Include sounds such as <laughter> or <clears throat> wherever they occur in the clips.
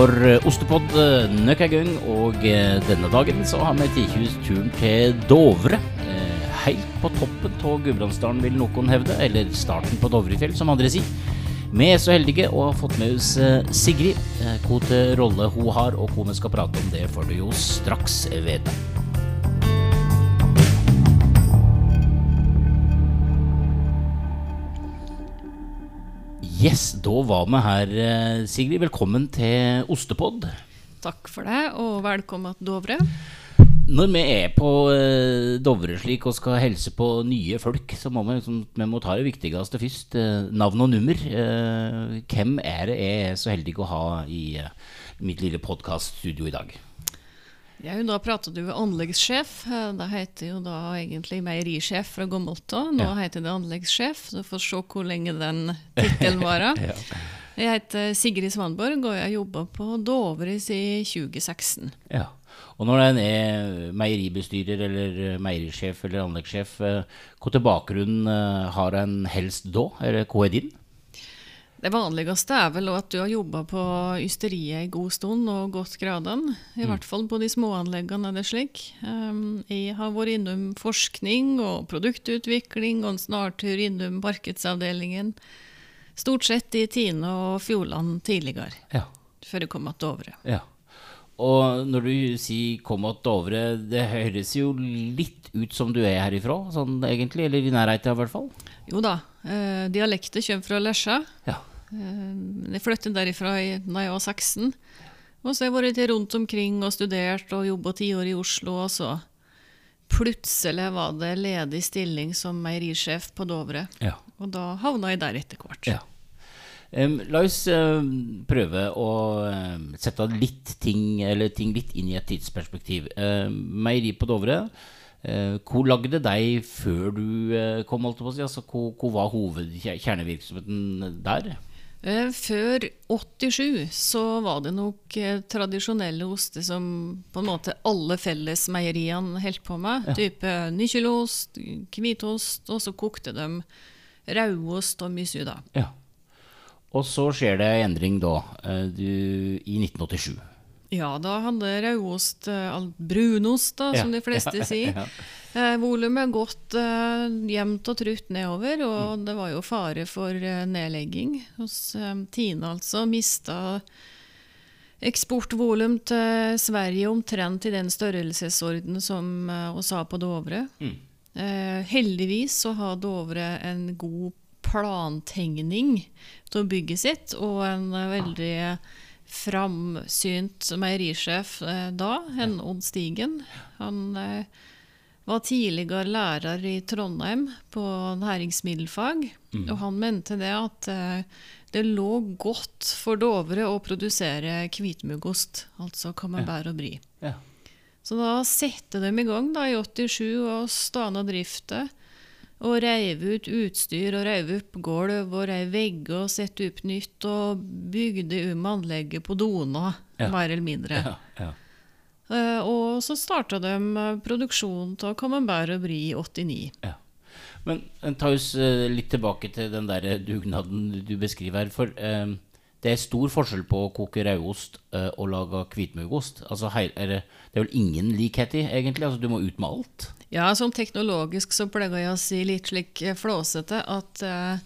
for eh, Ostepod eh, nok en gang, og eh, denne dagen så har vi tatt turen til Dovre. Helt på toppen av Gudbrandsdalen, vil noen hevde, eller starten på Dovrefjell, som andre sier. Vi er så heldige å ha fått med oss Sigrid. Hvilken rolle hun har, og hva vi skal prate om, det får du jo straks vite. Yes, da var vi her, eh, Sigrid. Velkommen til Ostepod. Takk for det, og velkommen til Dovre. Når vi er på eh, Dovre slik og skal helse på nye folk, så må vi, liksom, vi må ta det viktigste først. Eh, navn og nummer. Hvem er det jeg er så heldig å ha i mitt lille podkaststudio i dag? Er da prater du anleggssjef. Eh, Det heter jo da egentlig meierisjef fra gammelt av. Nå Ja. heter det anleggssjef. Du får se hvor lenge den tittelen varer. <laughs> Ja. Jeg heter Sigrid Svanborg, og jeg jobba på Dovre siden 2016. Ja. Og når en er meieribestyrer eller eh, meierisjef eller anleggssjef, hvilken til bakgrunn eh, har en helst da? Eller hva er din? Det vanligste er vel at du har jobba på ysteriet en god stund og gått gradene. I hvert fall på de små anleggene er det slik. Um, jeg har vært innom forskning og produktutvikling og en snartur innom markedsavdelingen. Stort sett i Tine og Fjordland tidligere, Ja. før jeg kom til Dovre. Ja. Og når du sier 'kom att Dovre', det høres jo litt ut som du er herifra, sånn egentlig? Eller i nærheten, i hvert fall? Jo da, eh, dialektet kommer fra Lesja. Ja. Eh, jeg flyttet derifra da jeg var 16. Og så har jeg vært rundt omkring og studert og jobba ti år i Oslo, og så plutselig var det ledig stilling som meierisjef på Dovre. Ja. Og da havna jeg der etter hvert. ja. Um, la oss um, prøve å um, sette litt ting, eller ting litt inn i et tidsperspektiv. Meieri på Dovre. Uh, hvor lagde deg før du uh, kom, holdt på å si? Altså, hvor, hvor var hovedkjernevirksomheten der? Eh, Før 87 så var det nok eh, tradisjonelle oster som på en måte alle fellesmeieriene holdt på med. Type nykjelost, hvitost, og så kokte de rødost og mye da. Ja. Og så skjer det en endring da, eh, du, i 1987. Ja, da handler rødost, eh, brunost da, som Ja, de fleste <laughs> ja, sier. ja. Eh, volumet gått eh, jevnt og trutt nedover, og Mm. det var jo fare for eh, nedlegging hos eh, Tine, altså. Mista eksportvolum til Sverige omtrent i den størrelsesorden som eh, oss har på Dovre. Mm. Eh, heldigvis så har Dovre en god plantegning til bygget sitt, og en eh, veldig framsynt meierisjef eh, da, en Odd Stigen. Han eh, var tidligere lærer i Trondheim på næringsmiddelfag, og han mente det at eh, det lå godt for Dovre å produsere hvitmuggost, altså camembert og brie. Ja. Så da satte de i gang da, i 87 og stana drifta. Og reiv ut utstyr og reiv opp gulv og reiv vegger og satte opp nytt. Og bygde om anlegget på Dona, Ja. mer eller mindre. Ja, ja. Eh, og så starta de produksjonen produksjon av camembert og brie i 89. Ja. Men eh, ta oss eh, litt tilbake til den der dugnaden du beskriver her. For eh, det er stor forskjell på å koke rødost eh, og lage hvitmuggost. Altså, det, det er vel ingen likhet i, egentlig? Altså, du må ut med alt? Ja, sånn teknologisk så pleier jeg å si litt slik eh, flåsete at eh,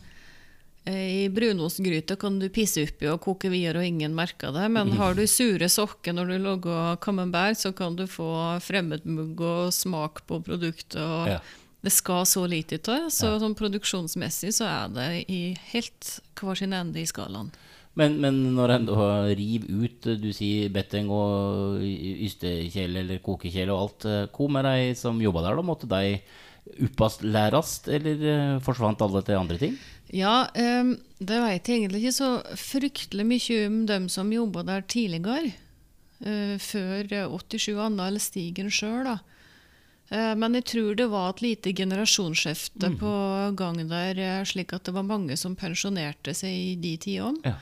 i brunostgryte kan du pisse oppi og koke videre, og ingen merker det. Men <laughs> har du sure sokker når du lager camembert, så kan du få fremmedmugg og smak på produktet. og Ja. Det skal så lite til, så sånn produksjonsmessig så er det i helt hver sin ende i skalaen. Men, men når en da river ut, eh, du sier betteng og ystekjele eller kokekjele og alt, eh, hvor med de som jobba der, da? Måtte de oppast lærast, eller eh, forsvant alle til andre ting? Ja, um, det vet jeg egentlig ikke så fryktelig mye om dem som jobba der tidligere. Uh, før eh, 87 Anna eller Stigen sjøl, da. Uh, men jeg tror det var et lite generasjonsskifte på gang der, eh, slik at det var mange som pensjonerte seg i de tidene. Ja.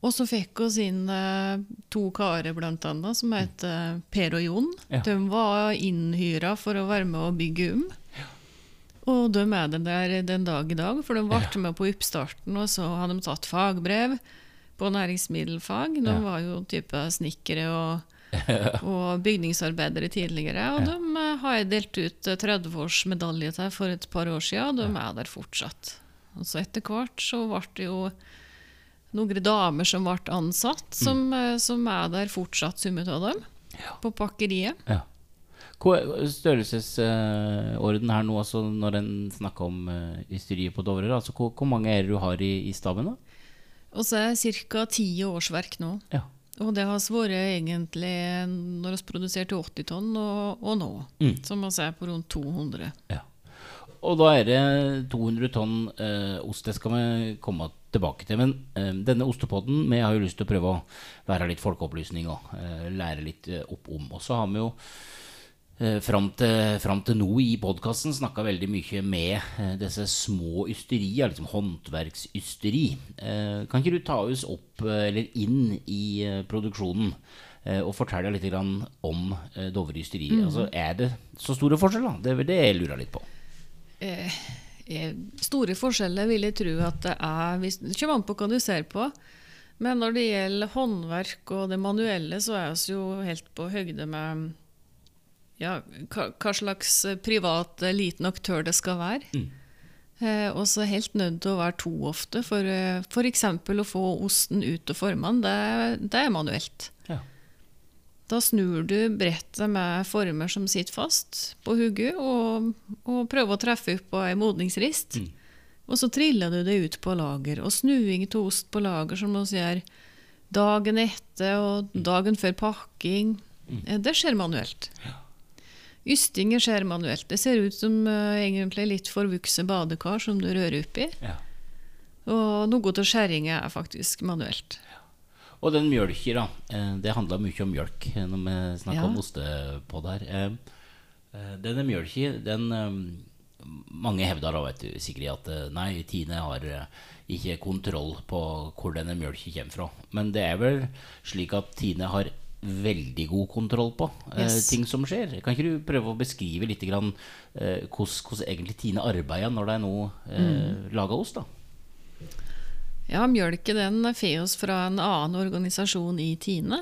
Og så fikk vi inn eh, to karer, blant annet, som het eh, Per og Jon. Ja. De var innhyra for å være med å bygge om. Og de er det der den dag i dag, for de ble med på oppstarten, og så hadde de tatt fagbrev på næringsmiddelfag. De Ja. var jo type snekkere og, <laughs> og bygningsarbeidere tidligere. Og Ja. de eh, har jeg delt ut eh, 30-årsmedalje til for et par år siden, og de er der fortsatt. Og så etter hvert så ble det jo noen damer som ble ansatt, som, mm. som er der fortsatt, summet av dem, Ja. på pakkeriet. Ja. Hva er størrelsesorden her nå, altså når en snakker om ysteriet på Dovre? Altså, hvor, hvor mange er det du har i, i staben? da? Og så er det ca. ti årsverk nå. Ja. Og det har vært egentlig når vi produserte 80 tonn, og, og nå. Mm. Som vi er på rundt 200. ja. Og da er det 200 tonn eh, ost. Det skal vi komme tilbake til. Men eh, denne ostepodden Vi har jo lyst til å prøve å være litt folkeopplysning og eh, lære litt eh, opp om. Og så har vi jo eh, fram, til, fram til nå i podkasten snakka veldig mye med eh, disse små ysterier, liksom håndverksysteri. Kan ikke du ta oss opp, eller inn i produksjonen? Og fortelle litt om Dovre ysteri. Altså, er det så store forskjeller? Det er det jeg lurer litt på. Eh, store forskjeller vil jeg tro at det er. Det kommer an på hva du ser på. Men når det gjelder håndverk og det manuelle, så er vi jo helt på høyde med ja, hva, slags privat eh, liten aktør det skal være. Eh, og så helt nødt til å være to ofte. For eh, f.eks. å få osten ut og formene, det, det er manuelt. Ja. Da snur du brettet med former som sitter fast på hugget, og, og prøver å treffe opp på ei modningsrist. Og så triller du det ut på lager. Og snuing av ost på lager, som vi gjør dagen etter og dagen før pakking, mm. det skjer manuelt. Ystinger skjer manuelt. Det ser ut som uh, egentlig litt forvokste badekar som du rører oppi. Ja. Og noe av skjæringa er faktisk manuelt. Og den mjølka, da. eh, Det handla mye om mjølk eh, når vi snakka Ja. om ostepod her. Eh, eh, Denne mjølka, den Mange hevder da, vet du, Sigrid, at nei, Tine har ikke kontroll på hvor denne mjølka kommer fra. Men det er vel slik at Tine har veldig god kontroll på Yes. ting som skjer. Kan ikke du prøve å beskrive litt grann, hvordan, hvordan egentlig Tine arbeider når de nå eh, lager ost? da? Ja, mjølke den får oss fra en annen organisasjon i Tine,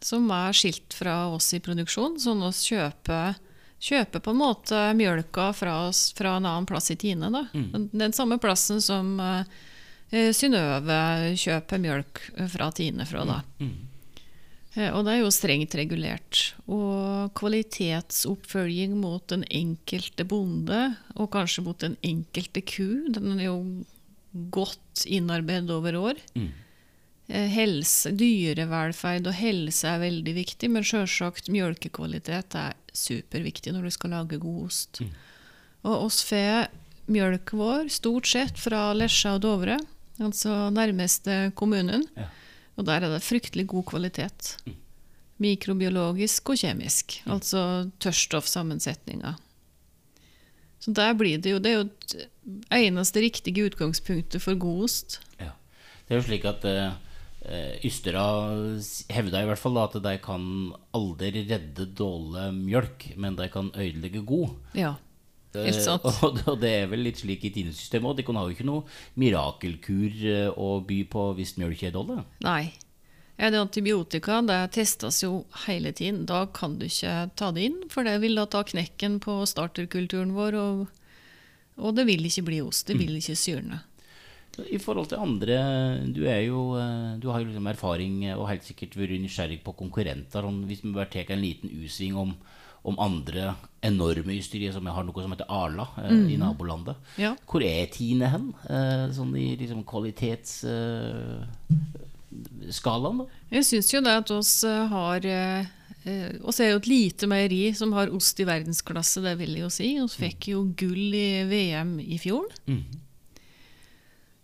som er skilt fra oss i produksjon, sånn oss kjøper, kjøper på en måte mjølka fra oss fra en annen plass i Tine. Da. Den, den samme plassen som uh, Synnøve kjøper mjølk fra Tine fra. Da. Eh, Og det er jo strengt regulert. Og kvalitetsoppfølging mot den enkelte bonde, og kanskje mot den enkelte ku, den er jo godt innarbeidet over år. Mm. Helse, dyrevelferd og helse er veldig viktig, men selvsagt mjølkekvalitet er superviktig når du skal lage god ost. Og oss får mjølk vår stort sett fra Lesja og Dovre, altså nærmeste kommunen. Ja. Og der er det fryktelig god kvalitet. Mikrobiologisk og kjemisk, altså tørrstoffsammensetninga. Så der blir det jo Det er jo eneste riktige utgangspunktet for god ost. Ja. Det er jo slik at uh, ystera hevda i hvert fall da, at de kan aldri redde dårlig mjølk, men de kan ødelegge god. Ja, helt Eh, <laughs> og, og det er vel litt slik i tidesystemet òg. De kan ha jo ikke noe mirakelkur eh, å by på hvis mjølk er dårlig. Nei. Er det antibiotika, det testes jo hele tiden. Da kan du ikke ta det inn, for det vil da ta knekken på starterkulturen vår, og, og det vil ikke bli ost. Det vil ikke syrne. I forhold til andre Du, er jo, eh, du har jo liksom erfaring eh, og helt sikkert vært nysgjerrig på konkurrenter. Sånn, hvis vi bare tar en liten u-sving om, om andre enorme ysterier, som jeg har noe som heter Arla mm. i nabolandet. Ja. Hvor er Tine hen? Eh, sånn i liksom kvalitetsskalaen, da? Jeg syns jo det at oss eh, har eh, oss er jo et lite meieri som har ost i verdensklasse, det vil jeg jo si. Vi fikk jo gull i VM i fjor.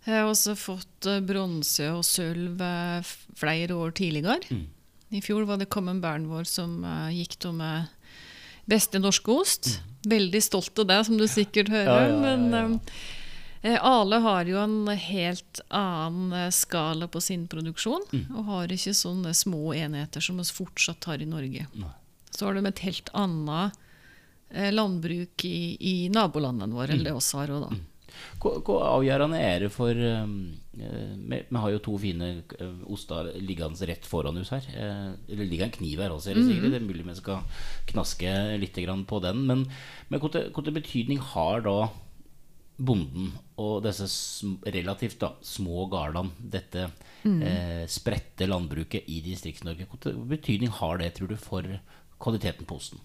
Jeg har også fått eh, bronse og sølv flere år tidligere. I fjor var det Common Bernvår som eh, gikk til med beste norske ost. Veldig stolt av det, som du sikkert hører. Ja, ja, ja, Men Ale har jo en helt annen eh, skala på sin produksjon, og har ikke sånne små enheter som vi fortsatt har i Norge. Nei. Så har de et helt annet eh, landbruk i, i nabolandene våre, enn det oss har òg, da. Hvor, hvor avgjørende er det for um, eh, vi, har jo to fine eh, oster liggende rett foran oss her. Det ligger en kniv her også, er det sikkert. Det er mulig vi skal knaske litt på den. Men, men hvilken betydning har da bonden og disse relativt da, små gårdene, dette eh, spredte landbruket i Distrikts-Norge, hvilken betydning har det, tror du, for kvaliteten på osten?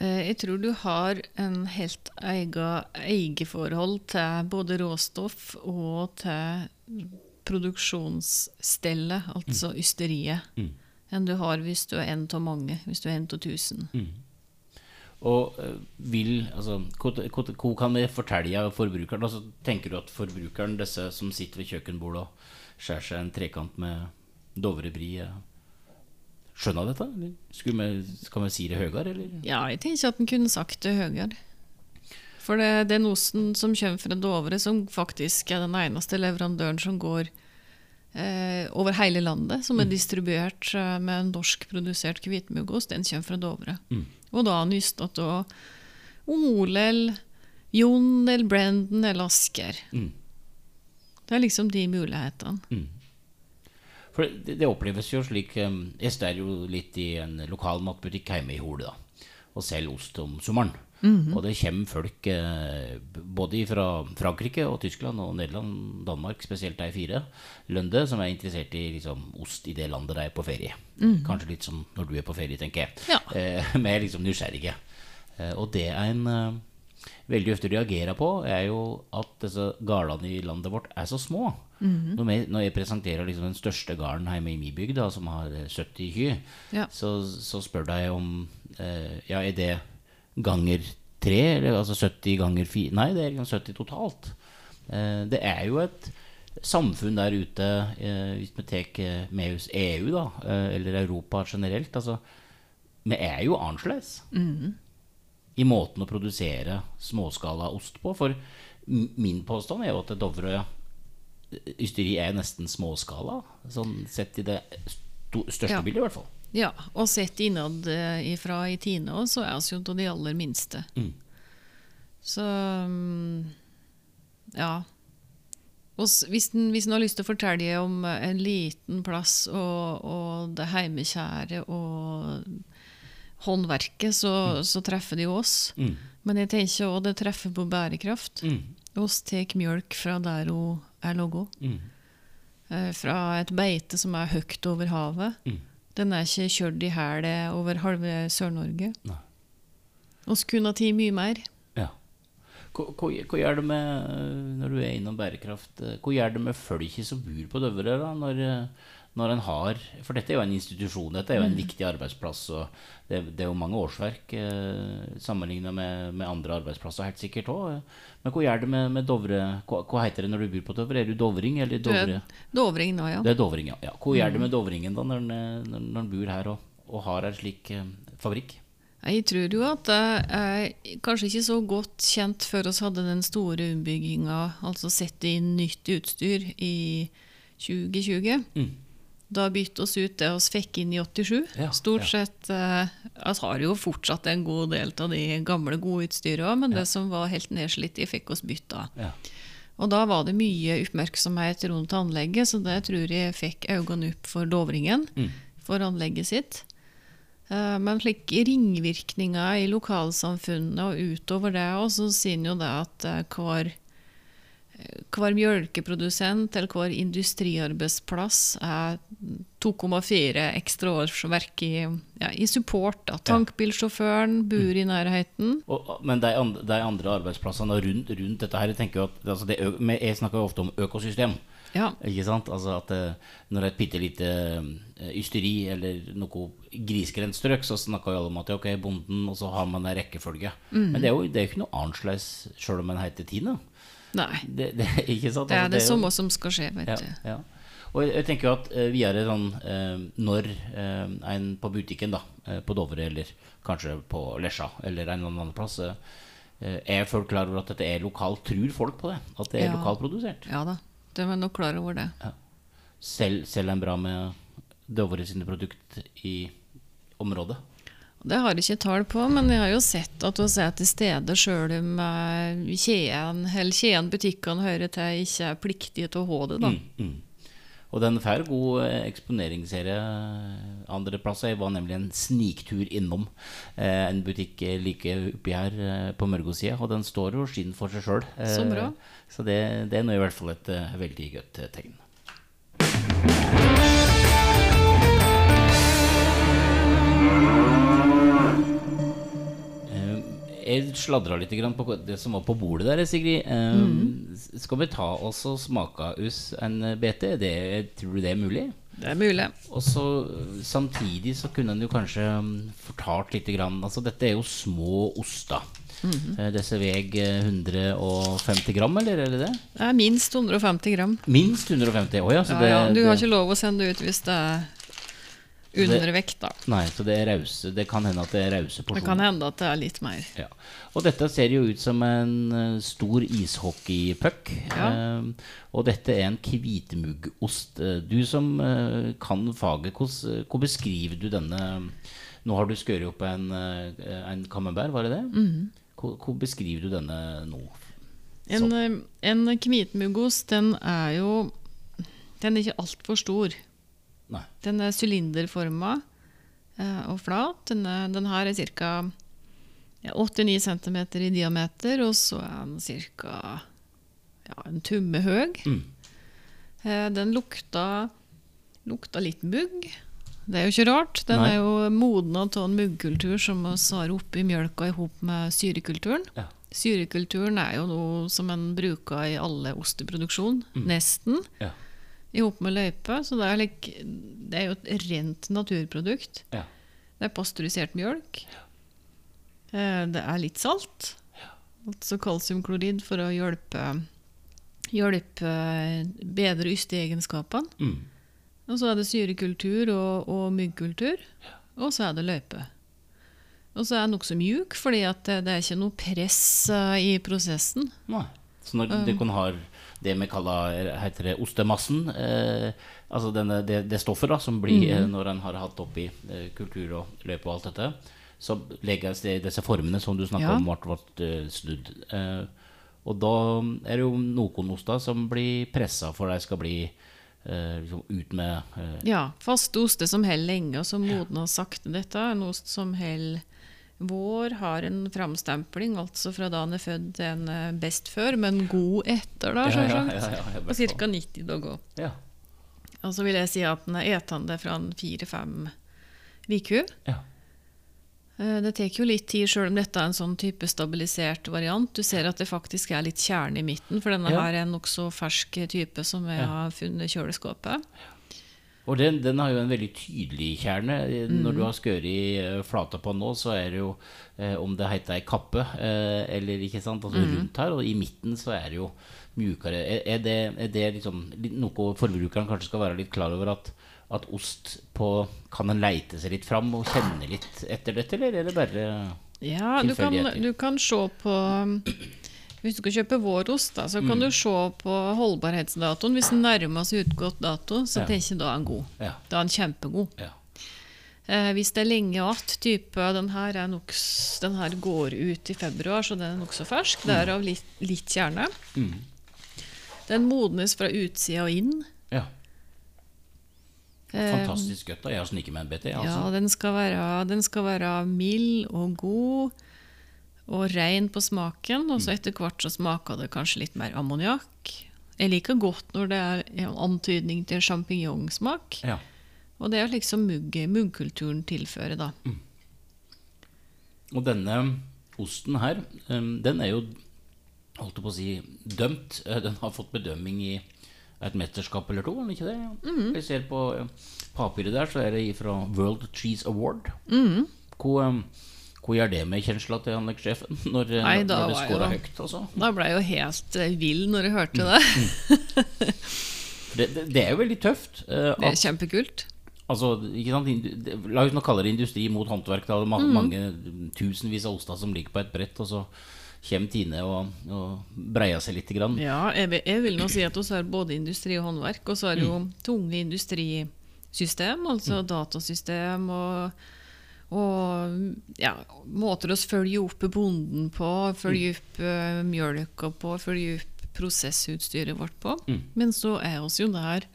Eh, Jeg tror du har en helt eget eierforhold til både råstoff og til produksjonsstellet, altså ysteriet, enn du har hvis du er en av mange, hvis du er en av tusen. Og eh, vil, altså, hva, kan vi fortelle forbrukeren? Altså, tenker du at forbrukeren, disse som sitter ved kjøkkenbordet og skjærer seg en trekant med Dovrebry, eh, skjønner dette? Eller vi, kan vi si det høyere, eller? Ja, jeg tenker at en kunne sagt det høyere. For det, den osten som kommer fra Dovre, som faktisk er den eneste leverandøren som går eh, over hele landet, som er distribuert eh, med norskprodusert hvitmuggost, den kommer fra Dovre. Og da har han lyst til å Ole eller Jon eller Brendan eller Asker. Mm. Det er liksom de mulighetene. For det, det oppleves jo slik um, Jeg står jo litt i en lokal matbutikk hjemme i Hole, da, og selger ost om sommeren. Og det kommer folk eh, både fra Frankrike og Tyskland og Nederland, Danmark, spesielt de fire lønde, som er interessert i liksom, ost i det landet de er på ferie. Kanskje litt som når du er på ferie, tenker jeg. Ja. Eh, <laughs> er liksom nysgjerrige. Eh, og det er en eh, veldig ofte reagerer på, er jo at disse gårdene i landet vårt er så små. når, jeg, når jeg presenterer liksom den største gården hjemme i min bygd, som har eh, 70 kyr, Ja. så, så spør de om eh, Ja, er det ganger tre? Eller altså 70 ganger fire? Nei, det er liksom 70 totalt. Eh, det er jo et samfunn der ute, eh, hvis vi tar eh, med oss EU, da, eller Europa generelt altså, Vi er jo annerledes i måten å produsere småskala ost på. For min påstand er jo at Dovre ysteri er nesten småskala, sånn sett i det største Ja. bildet, i hvert fall. Ja, og sett innad eh, ifra i Tine òg, så er vi jo av de aller minste. Mm. Så mm, ja. Og hvis en, har lyst til å fortelle om eh, en liten plass og, og det heimekjære og håndverket, så, så treffer jo oss. Mm. Men jeg tenker òg det treffer på bærekraft. Mm. Oss tar mjølk fra der hun er logga. Mm. Eh, Fra et beite som er høyt over havet. Den er ikke kjørt i hæl over halve Sør-Norge. Nei. Vi kunne tatt mye mer. Ja. Hva, hva, hva gjør det med, når du er innom bærekraft, hva gjør det med folket som bor på Døvre, da, når, øh, når en har For dette er jo en institusjon, dette er jo en viktig arbeidsplass, og det, det er jo mange årsverk eh, sammenligna med, med andre arbeidsplasser, helt sikkert òg. Men hva gjør det med, med Dovre hva, hva heter det når du bor på Dovre? Er du dovring eller er Dovre? Dovring nå, ja. Det er Dovring, ja. ja. Hva gjør det med Dovringen da, når en, bor her og, og har en slik eh, fabrikk? Jeg tror jo at det er kanskje ikke så godt kjent før vi hadde den store ombygginga, altså sette inn nytt utstyr i 2020. Mm. Da bytte oss ut det vi fikk inn i 87. Ja, Stort ja. sett eh, Vi har jo fortsatt en god del av de gamle, gode utstyrene, men det som var helt nedslitt, fikk oss bytta. Ja. Og da var det mye oppmerksomhet rundt anlegget, så det tror jeg fikk øynene opp for Dovringen, Mm. for anlegget sitt. Eh, Men slike ringvirkninger i lokalsamfunnet og utover det, og så sier en jo det at eh, hver, eh, hver mjølkeprodusent eller hver industriarbeidsplass er 2,4 ekstra årsverk i, ja, i support. Da. Tankbilsjåføren bor i nærheten. Og, men de andre, de andre arbeidsplassene rundt, rundt dette her, jeg tenker at altså det, Jeg snakker jo ofte om økosystem. Ja. Ikke sant? Altså at eh, Når et bitte lite eh, ysteri eller noe grisgrendt strøk, så snakker jo alle om at ok, bonden, og så har man en rekkefølge. Men det er jo det er ikke noe annerledes sjøl om en heter Tine. Nei. Det, det, ikke sant? Det er Altså, det samme som skal skje, vet ja, du. ja. Og jeg, tenker jo at eh, videre sånn uh, Når uh, en på butikken da uh, på Dovre eller kanskje på Lesja eller en eller annen plass Er folk klar over at dette er lokalt? Tror folk på det? At det er Ja. lokalprodusert? Ja da, de er nok klar over det. Selv, selv en bra med Dovre sine produkt i området? Det har jeg ikke tall på, men jeg har jo sett at vi er til stede sjøl om eh, kjeden, eller kjeden butikkene hører til, ikke er pliktige til å ha det. da. Mm, mm. Og den får god eksponeringsserie eksponeringsserie andreplasser. Jeg var nemlig en sniktur innom eh, en butikk eh, like oppi her eh, på Mørgosida, og den står jo skinn for seg sjøl. Så bra. så det, det er nå i hvert fall et eh, veldig godt tegn. tegn. Jeg sladra litt på det som var på bordet der, Sigrid. Um, Mm. Skal vi ta oss og smake oss en BT? Det, tror du det er mulig? Det er mulig. Og så eh, Samtidig så kunne en jo kanskje mm, fortalt litt grann, altså Dette er jo små oster. Mm -hmm. Disse veier 150 gram, eller er det det? Det er minst 150 gram. Minst 150? oh, ja, Ja, det, ja, du har det- ikke lov å sende ut hvis det er under vekt, da. Nei, så det rause. Det kan hende at det er rause Det kan hende at det er litt mer. Ja. Og dette ser jo ut som en eh, stor ishockeypuck. Ja. Eh, og dette er en hvitmuggost. Eh, Du som eh, kan faget, hvordan, hvordan beskriver du denne Nå har du skåret opp en, eh, en camembert, var det det? Mhm. Hvor- Hvordan beskriver du denne nå? En, eh, en hvitmuggost, den er jo Den er ikke altfor stor. Nei. Den er sylinderforma eh, og flat. Den, er, den her er ca. 89 cm i diameter, og så er den ca. Ja, en tumme høy. Mm. Eh, den lukta, lukta litt mugg. Det er jo ikke rart. Den Nei. er jo modna av en muggkultur som vi har oppi mjølka i hop med syrekulturen. Ja. Syrekulturen er jo noe som en bruker i alle osteproduksjon, nesten, Ja. I hop med løype. Så det er, like, det er jo et rent naturprodukt. Ja. Det er pasteurisert mjølk. Ja. Det er litt salt. Altså kalsiumklorid for å hjelpe, hjelpe bedre ysteegenskapene. Mm. Og så er det syrekultur og, og myggkultur. Og så er det løype. Og så er den nokså mjuk, fordi det, det er ikke noe press uh, i prosessen. Nei. Så når du kan ha det vi kaller heter det ostemassen, eh, altså denne, det, det stoffet da, som blir mm. når en har hatt oppi eh, kultur og løp og alt dette, så legges det i disse formene som du snakker Ja. om ble, ble eh, snudd. Eh, og da er det jo noen oster som blir pressa for de skal bli eh, liksom ut med eh, Ja, faste oster som holder lenge, og som modner sakte. Dette er en ost som holder vår, har en framstempling, altså fra da han er født til en eh, best før, men god etter, da, Ja, ja, ja, ja, ja, fall. ca. 90 dager. Ja. Og så vil jeg si at den er etende fra fire-fem uker. Ja. Eh, Det tar jo litt tid, sjøl om dette er en sånn type stabilisert variant. Du ser at det faktisk er litt kjerne i midten, for denne Ja. her er en nokså fersk type som jeg Ja. har funnet i kjøleskapet. Og den, den har jo en veldig tydelig kjerne. Når Mm. du har skåret i eh, flata på nå, så er det jo eh, om det heter ei kappe eh, eller ikke sant, altså Mm. rundt her, og i midten så er det jo mjukere. Er, er, det, er det liksom noe forbrukeren kanskje skal være litt klar over at, at ost på Kan en leite seg litt fram og kjenne litt etter dette, eller er det bare Ja, du kan, du kan se på Hvis du skal kjøpe vår ost, da, så kan du se på holdbarhetsdatoen. Hvis den nærmer seg utgått dato, så Ja. er ikke da en god. Ja. Da er den kjempegod. ja. Eh, hvis det er lenge igjen, type den her, den her går ut i februar, så den er nokså fersk. Derav litt, litt kjerne. Mm. Den modnes fra utsida og inn. ja. Eh, Fantastisk godt. da. Jeg har sniket med en BT. Ja, Altså. den skal, være, den skal være mild og god og rein på smaken. Og så etter hvert så smaker det kanskje litt mer ammoniakk. Jeg liker godt når det er en antydning til sjampinjongsmak. Ja. Og det er liksom mugg, muggkulturen tilfører, da. Og denne osten her, den er jo holdt på å si dømt. Eh, Den har fått bedømming i et mesterskap eller to, er den ikke det? Hvis Jeg ser på eh, papiret der, så er det fra World Cheese Award. Mhm. Hvor, um, hvor gjør det med kjensla til anleggssjefen <laughs> når, Nei, når det scorer høyt? Også? Da ble jeg jo helt eh, vill når jeg hørte Mm. det. <laughs> Det, det, det er jo veldig tøft. eh, Det er kjempekult. altså? La oss nå kalle det industri mot håndverk. Da. Det er Mhm. ma mange tusenvis av oster som ligger på et brett, og så kommer Tine og, og breier seg litt. Grann. Ja, jeg jeg vil nå si at vi har både industri og håndverk, og så det jo Mm. tunge industrisystem, altså datasystem og, Og ja, måter å følge opp bonden på, følge Mm. opp uh, mjølka på, følge opp prosessutstyret vårt på. Mm. Men så er oss jo der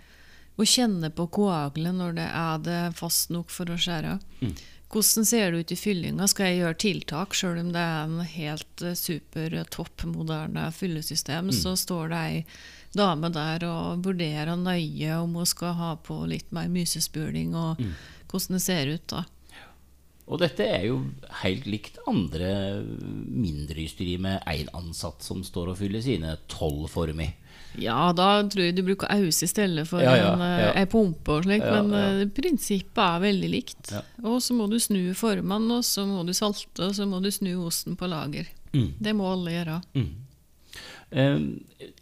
å kjenne på koagelet når det er det fast nok for å skjære. Mm. Hvordan ser det ut i fyllinga? Skal jeg gjøre tiltak, sjøl om det er en helt eh, super eh, topp moderne fyllesystem? Mm. Så står det ei dame der og vurderer nøye om hun skal ha på litt mer mysespuning, og Mm. hvordan det ser ut da. Og dette er jo helt likt andre mindre ysteri med én ansatt som står og fyller sine tolv former. Ja, da tror jeg du bruker aus i stedet for Ja, ja, en, eh, ja. ei pumpe og slik, Ja, men eh, prinsippet er veldig likt. Og så må du snu formene, og så må du salte, og så må du snu osten på lager. Mm. Det må alle gjøre. Um,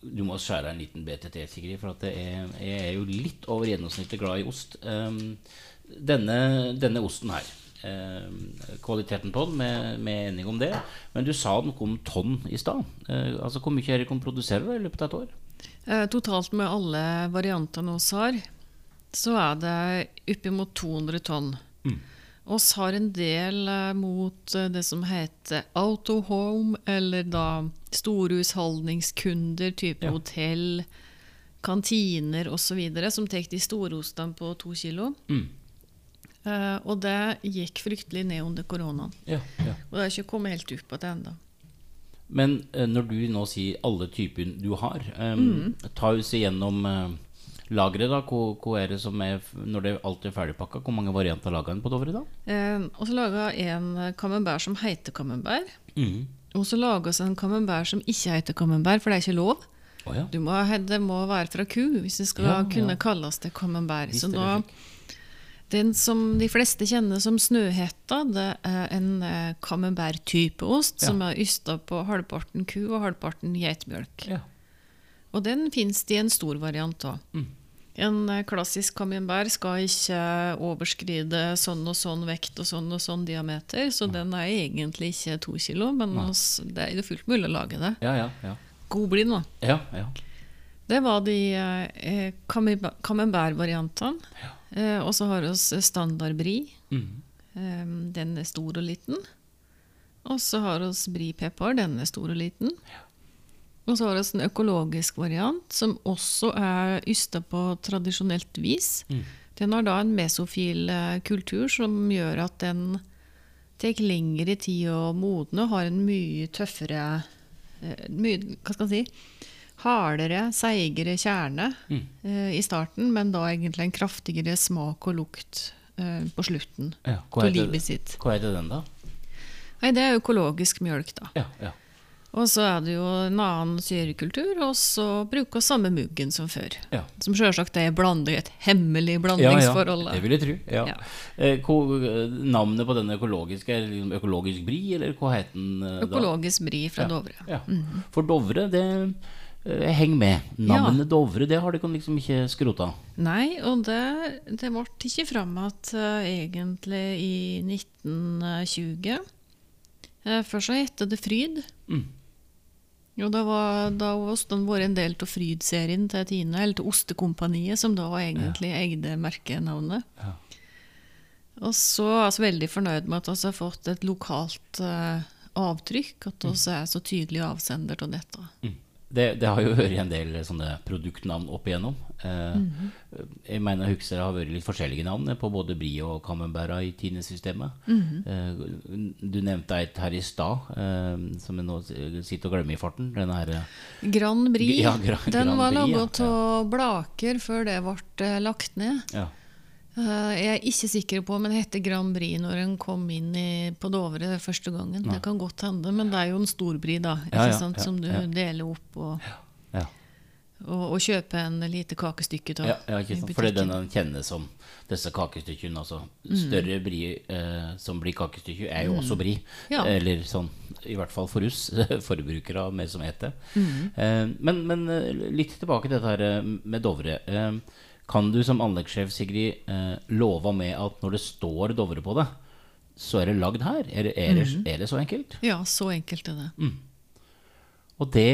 du må skjære en liten BTT, Sigrid, for er, jeg er jo litt over gjennomsnittet glad i ost. Um, denne, denne osten her, kvaliteten på den, med, med enig om det. Men du sa noe om tonn i stad. Uh, altså, hvor mye er det kan produsere da, i løpet av et år? Eh, totalt med alle variantene vi har, så er det oppimot 200 tonn. Mm. Oss har en del eh, mot eh, det som heter autohome, eller da storhusholdningskunder, type Ja. hotell, kantiner osv., som tar de store ostene på to kilo. Mm. Eh, og det gikk fryktelig ned under koronaen. Ja, ja. Og det har ikke kommet helt opp igjen ennå. Men uh, når du nå sier alle typer du har, um, ta oss igjennom uh, lageret. da hvor, hvor er det som er Når det alt er ferdigpakka, hvor mange varianter lager en på Dovre da? Uh, og så laga en camembert som heter camembert. Mm. Og så lager vi en camembert som ikke heter camembert, for det er ikke lov. Oh, ja. Du må, det må være fra ku hvis det skal kunne kalles det camembert. Så da. Den som de fleste kjenner som Snøhetta, det er en eh, camembert-type ost Ja. som er ysta på halvparten ku og halvparten geitmjølk. ja. Og den fins det i en stor variant av. Mm. En eh, klassisk camembert skal ikke overskride sånn og sånn vekt og sånn og sånn diameter, så den er egentlig ikke to kilo, men også, det er jo fullt mulig å lage det. Ja, ja, ja. God bli da ja, ja. Det var de eh, camembert-variantene. Eh, og så har vi standard brie. Mm. Eh, den er stor og liten. Og så har vi bripepper. Den er stor og liten. Og så har vi en økologisk variant, som også er ysta på tradisjonelt vis. Mm. Den har da en mesofil eh, kultur som gjør at den tar lengre tid å modne og har en mye tøffere eh, mye, Hva skal jeg si? Hardere, seigere kjerne Mm. eh, i starten, men da egentlig en kraftigere smak og lukt eh, på slutten ja. Hva, av heter, livet sitt. hva heter den, da? Nei, det er økologisk mjølk, da. Ja, ja. Og så er det jo en annen syrekultur, og så bruker vi samme muggen som før. ja. Som sjølsagt er blanding, et hemmelig Ja, ja, blandingsforhold. det vil jeg tro. Ja. Ja. Eh, navnet på den økologiske, er liksom økologisk bri, eller hva heter den eh, da? Økologisk bri fra Ja. Dovre. Ja. For Dovre, det eh, Heng med. Navnet Dovre, det har de liksom ikke skrota. Nei, og det, det ble ikke fram at uh, egentlig i 1920. Uh, Først så het det Fryd. Mm. Og da var da osten vært en del av Fryd-serien til Tine, eller til Ostekompaniet, som da egentlig eide merkenavnet. Ja. Og så er vi veldig fornøyd med at vi har fått et lokalt uh, avtrykk, at vi er så tydelig avsender av dette. Mm. Det, det har jo vært en del sånne produktnavn opp igjennom. Eh, Mhm. Jeg mener Huxer har vært litt forskjellige navn på både Brie og Camembert i Tine-systemet. Mhm. Eh, du nevnte et her i stad, eh, som jeg nå sitter og glemmer i farten. Den her eh, Grand Brie. Ja, Gra- den Grand var ja. laget av Blaker før det ble eh, lagt ned. ja. Eh, jeg er ikke sikker på om den heter Grand Prix når den kom inn i, på Dovre første gangen. Det kan godt hende, men det er jo en stor bri, da, Ja, ja, sant, ja, som du deler opp og, ja. og, og kjøper en lite kakestykke av Ja? Fordi den kjennes som disse kakestykkene. Altså. Mm. Større brie eh, som blir kakestykke, er jo også brie. Ja. Eller sånn, i hvert fall for oss <laughs> forbrukere mer som heter. Mm. Eh, men, men eh, litt tilbake til dette her eh, med Dovre. Eh, kan du som anleggssjef, Sigrid, eh, love med at når det står Dovre på det, så er det lagd her? Er det, er det, Mm. er det så enkelt? Ja, så enkelt er det. Og det,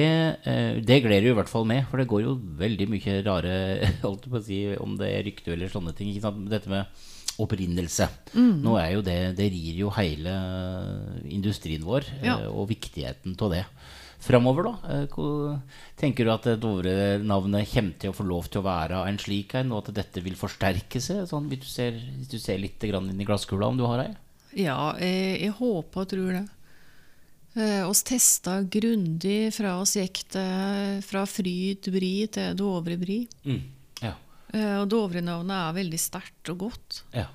eh, det gleder jo i hvert fall med, for det går jo veldig mye rare <laughs> holdt på å si, Om det er rykte eller sånne ting. Dette med opprinnelse. Nå er jo det Det rir jo hele industrien vår, Ja. eh, og viktigheten av det. Framover, da? eh, Hvor tenker du at det Dovre-navnet kommer til å få lov til å være en slik en, og at dette vil forsterke seg? Sånn, hvis, du ser, hvis du ser litt grann inn i glasskula, om du har ei? Ja, jeg, jeg håper og tror det. Eh, oss testa grundig fra oss gikk det fra Fryd bri til Dovre bri. Mm. Ja. Eh, og Dovre-navnet er veldig sterkt og godt. ja.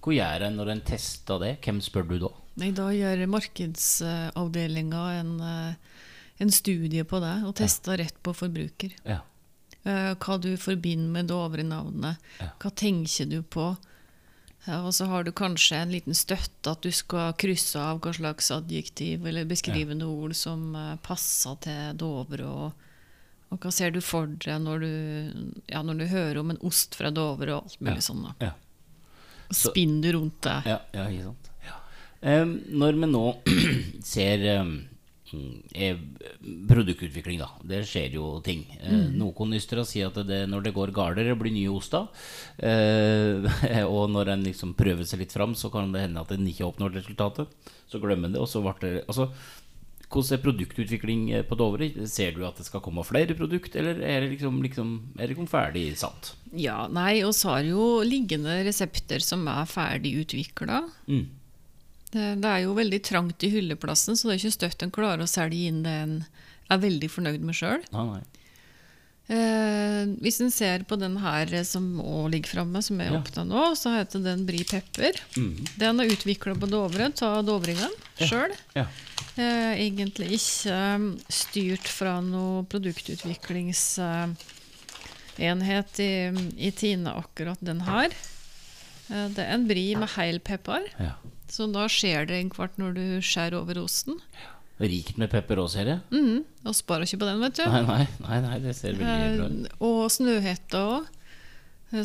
Hvor gjør en når en tester det? Hvem spør du da? Nei, da gjør markedsavdelinga en, eh, en studie på det, og tester rett på forbruker. Ja. Eh, hva du forbinder med Dovre-navnet. Ja. Hva tenker du på? Ja, og så har du kanskje en liten støtte at du skal krysse av hva slags adjektiv eller beskrivende ord som eh, passer til Dovre. Og, og hva ser du for deg når du, ja, når du hører om en ost fra Dovre og alt mulig Ja. sånn. da. Ja. Og spinner du rundt det. Ja, ja ikke sant. Ja. Em, når vi nå <clears throat> ser eh, produktutvikling, da. Det skjer jo ting. Eh, Noen ystere sier at det, når det går galt, det blir nye oster. Eh, <laughs> og når en liksom prøver seg litt fram, så kan det hende at en ikke oppnår resultatet. Så glemmer en det, og så ble det altså, hvordan er produktutvikling eh, på Dovre? Ser du at det skal komme flere produkt, eller er det liksom, liksom er det ferdig satt? Ja, nei, oss har jo liggende resepter som er ferdig utvikla. Mm. Det, det er jo veldig trangt i hylleplassen, så det er ikke støtt en klarer å selge inn det en er veldig fornøyd med sjøl. Eh, hvis en ser på den her som også ligger framme, som jeg Ja. åpna nå, så heter den Bri pepper. Mm. Den er utvikla på Dovre av dovringen Ja. sjøl. Ja. Eh, egentlig ikke eh, styrt fra noe produktutviklingsenhet i, i Tine, akkurat den her. Eh, det er en bri med heil pepper, ja. Så da skjer det en kvart når du skjærer over osten. Rikt med pepper òg, ser jeg. Mm, og sparer ikke på den, vet du. Nei, nei, nei, nei, det ser veldig bra ut. Eh, og Snøhetta òg,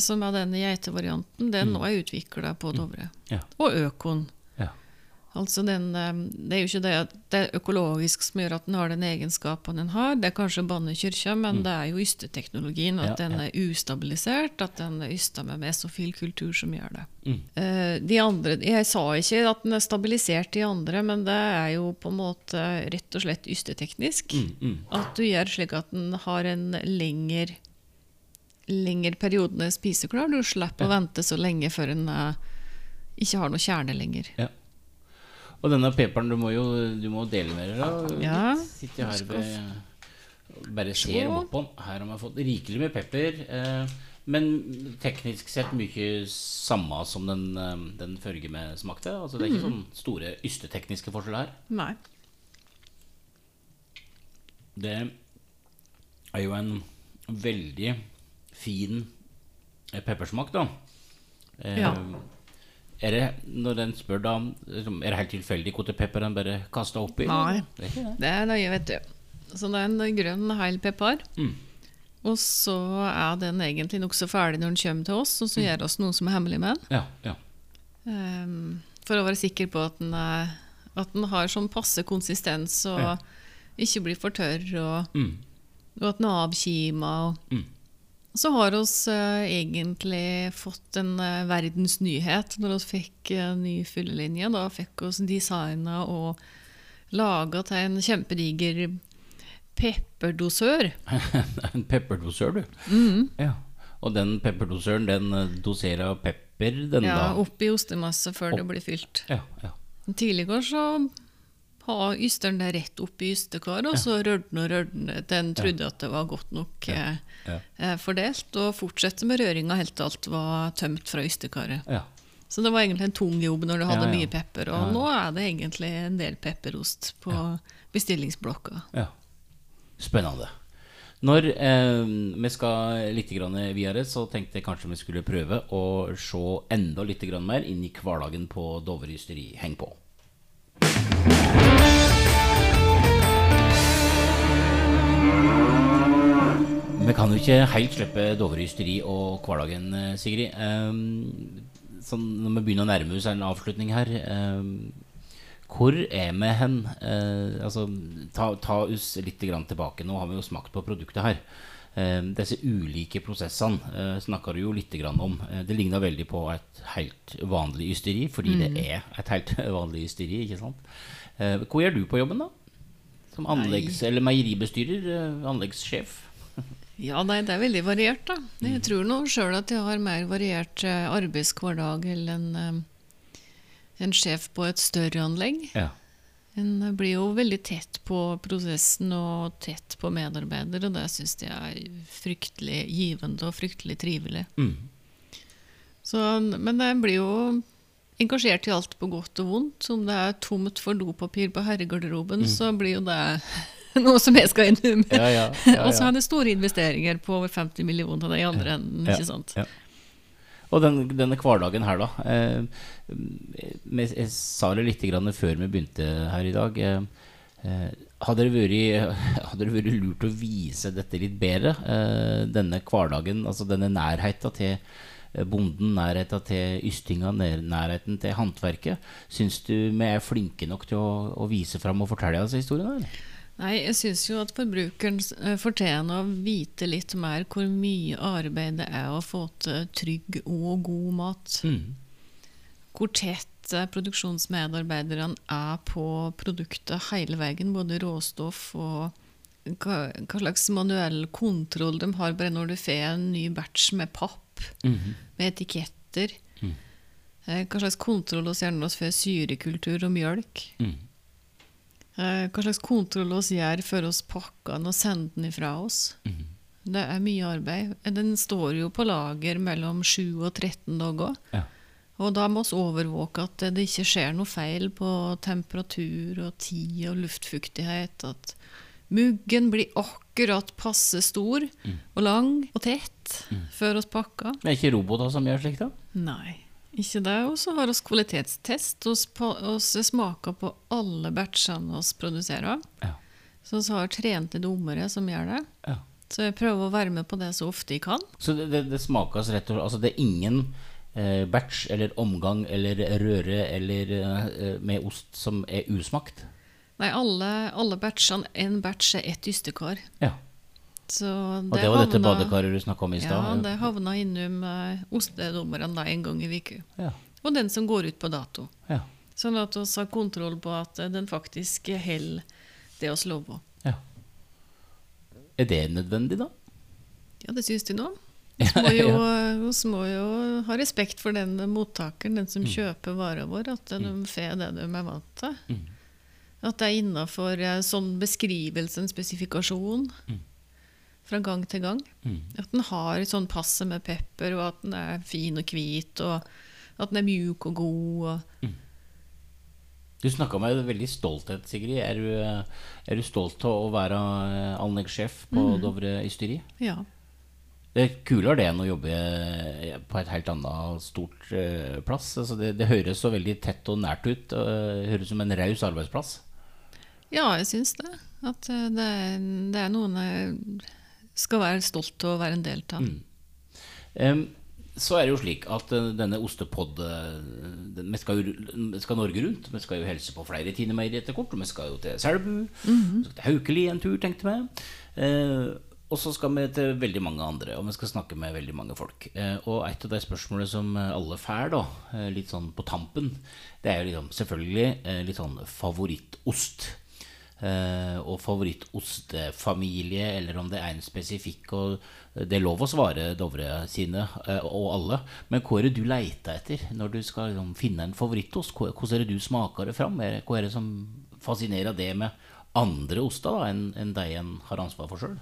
som er denne geitevarianten, den nå er utvikla på Dovre. Ja. Og Økon. Ja. Altså den, eh, det er jo ikke det at det er økologisk som gjør at den har den egenskapen den har. Det er kanskje banne kyrkja, men det er jo ysteteknologien. At Mm. Ja, den ja. er ustabilisert, at den er ysta med mesofil kultur som gjør det. Mm. Eh, de andre, Jeg sa ikke at den er stabilisert i andre, men det er jo på en måte rett og slett ysteteknisk. Mm, mm. At du gjør slik at den har en lengre lengre periode spiseklar. Du slipper å vente så lenge før den eh, ikke har noe kjerne lenger. Ja. Og denne peperen, du må jo du må dele med dere. da. Ja. Sitter her ved Bare ser opp på den. Her har man fått rikelig med pepper. Eh, men teknisk sett mye samme som den, eh, den førge med smakte. Altså Det er ikke sånn store ystetekniske forskjeller her. Nei. Det er jo en veldig fin eh, peppersmak, da. Eh, Ja. Er det, når den spør da liksom, Er det helt tilfeldig hvilken pepper den bare kasta oppi? Nei. Det er det. Er nøye, vet du. Så det er en grønn heil pepper. Mm. Og så er den egentlig nokså ferdig når den kommer til oss, og så gjør oss noe som er hemmelig med den. Ja, ja. Um, for å være sikker på at den, er, at den har sånn passe konsistens og Ja. ikke blir for tørr, og, Mm. og at den er avkima. Og, Mm. Så har vi eh, egentlig fått en verdens verdensnyhet når vi fikk eh, ny fyllelinje. Da fikk vi designa og laga til en kjempediger pepperdosør. <laughs> en pepperdosør, du. Mm. Ja. Og den pepperdosøren, den eh, doserer pepper, den Ja, da? oppi ostemasse før det blir fylt. Ja, ja. Tidligere så har ysteren der rett oppi ystekar, og så rørte den og rørte den til en trodde at det var godt nok eh, eh, fordelt, og fortsette med røringa helt til alt var tømt fra ystekaret. ja. Så det var egentlig en tung jobb når du hadde mye pepper, og nå er det egentlig en del pepperost på bestillingsblokka. Ja. Spennende. Når eh, vi skal litt videre, så tenkte jeg kanskje vi skulle prøve å se enda litt mer inn i hverdagen på Dovre ysteri. Heng på. Vi kan jo ikke helt slippe Dovre ysteri og hverdagen, eh, Sigrid. Eh, sånn, når vi begynner å nærme oss en avslutning her eh, Hvor er vi hen? Eh, altså, ta, ta oss litt grann tilbake. Nå har vi jo smakt på produktet her. Eh, disse ulike prosessene eh, snakka du jo litt grann om. Det ligna veldig på et helt vanlig ysteri, fordi det er et helt <laughs> vanlig ysteri. ikke sant? Eh, hva gjør du på jobben, da? Som anleggs- eller meieribestyrer? Anleggssjef? Ja, nei, det er veldig variert, da. Jeg tror nå sjøl at jeg har mer variert eh, arbeidshverdag enn en, eh, en sjef på et større anlegg. Ja. En blir jo veldig tett på prosessen og tett på medarbeidere, og det syns jeg er fryktelig givende og fryktelig trivelig. Mm. Så, men jeg blir jo engasjert i alt på godt og vondt. Om det er tomt for dopapir på herregarderoben, så blir jo det <laughs> noe som jeg skal inn med. Ja, ja, <laughs> ja, og så hadde store investeringer på over 50 millioner i andre enden, ikke sant. ja. Og den, denne hverdagen her, da. Eh, jeg, sa det litt grann før vi begynte her i dag. Eh, eh, hadde, det vært, <laughs> hadde det vært lurt å vise dette litt bedre? Eh, denne hverdagen, altså denne nærheten til bonden, nærheten til ystinga, nærheten til håndverket. Syns du vi er flinke nok til å, å vise fram og fortelle disse historiene? Eller? Nei, jeg syns jo at forbrukeren eh, fortjener å vite litt mer hvor mye arbeid det er å få til trygg og god mat. Hvor tett eh, produksjonsmedarbeiderne er på produktet hele veien, både råstoff og hva, hva slags manuell kontroll de har bare når du får en ny batch med papp, med etiketter. Mm. Hva slags kontroll vi vi får syrekultur og mjølk. Mm. Eh, Hva slags kontroll oss gjør før oss pakker den og sender den ifra oss. Det er mye arbeid. Den står jo på lager mellom 7 og 13 dager. Ja. Og da må vi overvåke at det ikke skjer noe feil på temperatur og tid og luftfuktighet. At muggen blir akkurat passe stor og lang og tett før vi pakker. Det er ikke roboter som gjør slikt, da? Nei, ikke det. Og så har vi kvalitetstest. Vi smaker på alle batchene vi produserer. Ja. Så vi har trente dommere som gjør det. ja. Så jeg prøver å være med på det så ofte jeg kan. Så det, det, det smakes rett og slett Altså det er ingen eh, batch eller omgang eller røre eller eh, med ost som er usmakt? Nei, alle, alle batchene En batch er ett ystekar. Ja. Så Og det var dette badekaret du snakka om i Ja, det havna innom uh, ostedommerne en gang i uka. Ja. Og den som går ut på dato. Ja. Sånn at vi har kontroll på at eh, den faktisk holder det vi lover. ja. Er det nødvendig, da? Ja, det syns de nå. <laughs> Vi må, jo, vi må jo ha respekt for den mottakeren, den som kjøper vara vår, at de får det de er vant til. At det er innafor sånn beskrivelse, en spesifikasjon, fra gang til gang. At den har et sånn passe med pepper, og at den er fin og hvit, og at den er mjuk og god. Og Du snakka med veldig stolthet, Sigrid. Er du, eh, er du stolt av å være eh, anleggssjef på Dovre Ysteri? ja. Det er kulere det enn å jobbe eh, på et helt annet stort plass. Altså det, det høres så veldig tett og nært ut. det høres ut som en raus arbeidsplass. ja, jeg syns det. At det det er noen skal være stolt av å være en del av. Em, så er det jo slik at eh, denne ostepod eh, Vi skal jo skal Norge rundt. Vi skal jo helse på flere Tine-meierier etter kort. Vi skal jo til Selbu. Vi skal til Haukeli en tur, tenkte vi. Uh, og så skal vi til veldig mange andre, og vi skal snakke med veldig mange folk. Og et av de spørsmålene som alle får, da, litt sånn på tampen, det er jo liksom, selvfølgelig litt sånn favorittost. Eh, og favorittostefamilie, eller om det er en spesifikk. Og det er lov å svare Dovre sine, eh, og alle. Men hva er det du leter etter når du skal liksom, finne en favorittost? Hvordan er det du smaker det fram? Hva er det som fascinerer det med andre oster da, enn enn de en har ansvar for sjøl?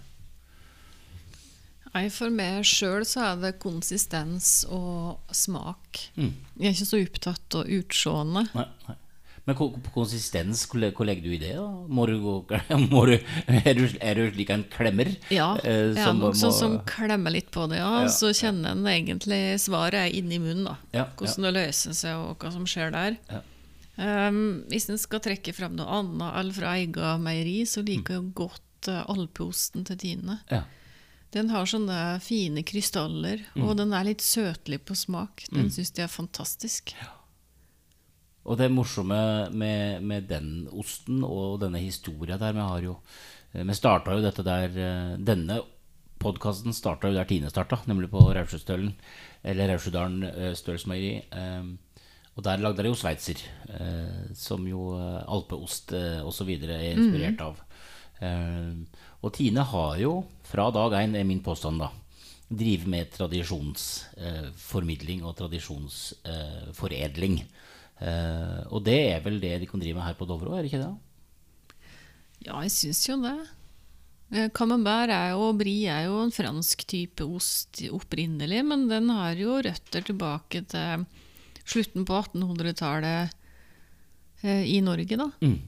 Nei, For meg sjøl så er det konsistens og smak. Mm. Jeg er ikke så opptatt av utseendet. Men på konsistens, hvor legger du i det? da? Må du gå, <laughs> må du, er, du, er du slik en klemmer? Ja, eh, som nok sånn som klemmer litt på det, ja. Ja, Så kjenner en egentlig svaret inni munnen, da. Ja, Hvordan det løser seg, og hva som skjer der. Ja. Um, hvis en skal trekke frem noe annet eller fra eget meieri, så liker jeg godt uh, alpeosten til Tine. Ja. Den har sånne fine krystaller, Mm. og den er litt søtlig på smak. Den syns jeg er fantastisk. Og det morsomme med, med den osten og denne historia der Vi har jo eh, Vi starta jo dette der eh, Denne podkasten starta jo der Tine starta, nemlig på Raudsjøstølen. Eller Raudsjødalen uh, Stølsmeieri. Um, og der lagde de jo sveitser, som jo alpeost uh, osv. er inspirert av. og Tine har jo fra dag én, er min påstand, da, drive med tradisjonsformidling og tradisjonsforedling. Og det er vel det de kan drive med her på Dovre òg, er det ikke det? Ja, jeg syns jo det. Camembert er jo, og brie er jo en fransk type ost opprinnelig, men den har jo røtter tilbake til slutten på 1800-tallet eh, i Norge, da. Mm.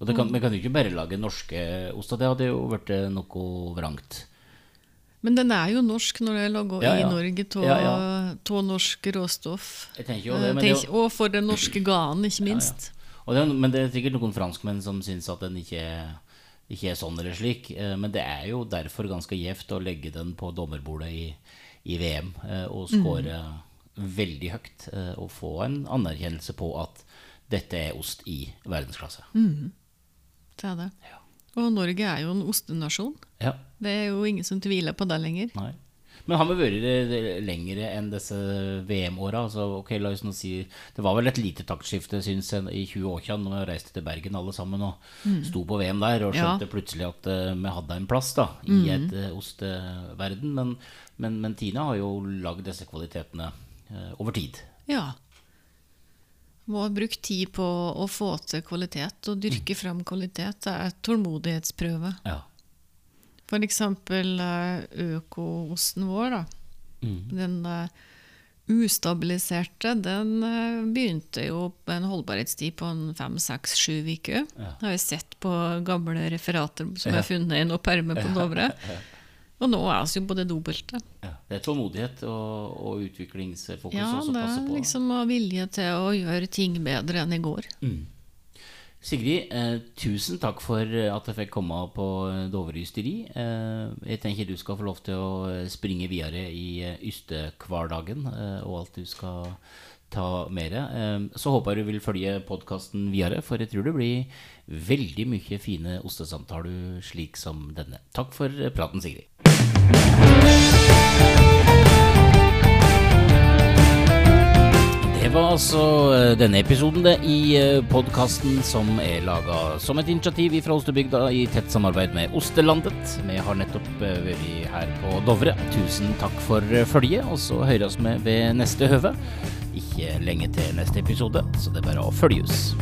Og det kan, Vi kan jo ikke bare lage norske oster, det hadde jo vært eh, noe vrangt. Men den er jo norsk når det er laga Ja, ja. i Norge av Ja, ja. norsk råstoff. Det, Eh, tenk- og for den norske ganen, ikke minst. er- men det er sikkert noen franskmenn som syns at den ikke, ikke er sånn eller slik. eh, Men det er jo derfor ganske gjevt å legge den på dommerbordet i, i VM eh, og score veldig høyt. Og få en anerkjennelse på at dette er ost i verdensklasse. Det er det. Ja. Og Norge er jo en ostenasjon. Ja, Det er jo ingen som tviler på det lenger. nei. Men har vi vært lengre enn disse VM-åra? Altså, okay, la oss nå si Det var vel et lite taktskifte synes jeg, i 2018 når vi reiste til Bergen alle sammen og sto på VM der og Ja. skjønte plutselig at uh, vi hadde en plass da i et uh, osteverden. Men, men, men Tina har jo lagd disse kvalitetene uh, over tid. Ja. Må ha brukt tid på å få til kvalitet, og dyrke fram kvalitet. Det er et tålmodighetsprøve. Ja. Eksempel eh, økoosten vår, da. Mm. Den eh, ustabiliserte, den eh, begynte jo på en holdbarhetstid på fem, seks, sju uker. Ja. Det har jeg sett på gamle referater som Ja. er funnet i noen permer på Dovre. <laughs> Og nå er vi jo på det dobbelte. Ja. Det er tålmodighet og, og utviklingsfokus Ja, også det passe er på. liksom å ha vilje til å gjøre ting bedre enn i går. Sigrid, eh, tusen takk for eh, at jeg fikk komme på eh, Dovre ysteri. Eh, jeg tenker du skal få lov til å eh, springe videre i ystehverdagen eh, og alt du skal ta med deg. Så håper jeg du vil følge podkasten videre, for jeg tror det blir veldig mye fine ostesamtaler slik som denne. Takk for praten, Sigrid. Det var altså eh, denne episoden det, i podkasten som er laga som et initiativ fra Ostebygda i tett samarbeid med Ostelandet. Vi har nettopp eh, vært her på Dovre. Tusen takk for eh, følget, og så høres vi ved neste høve. Ikke lenge til neste episode, så det er bare å følge oss.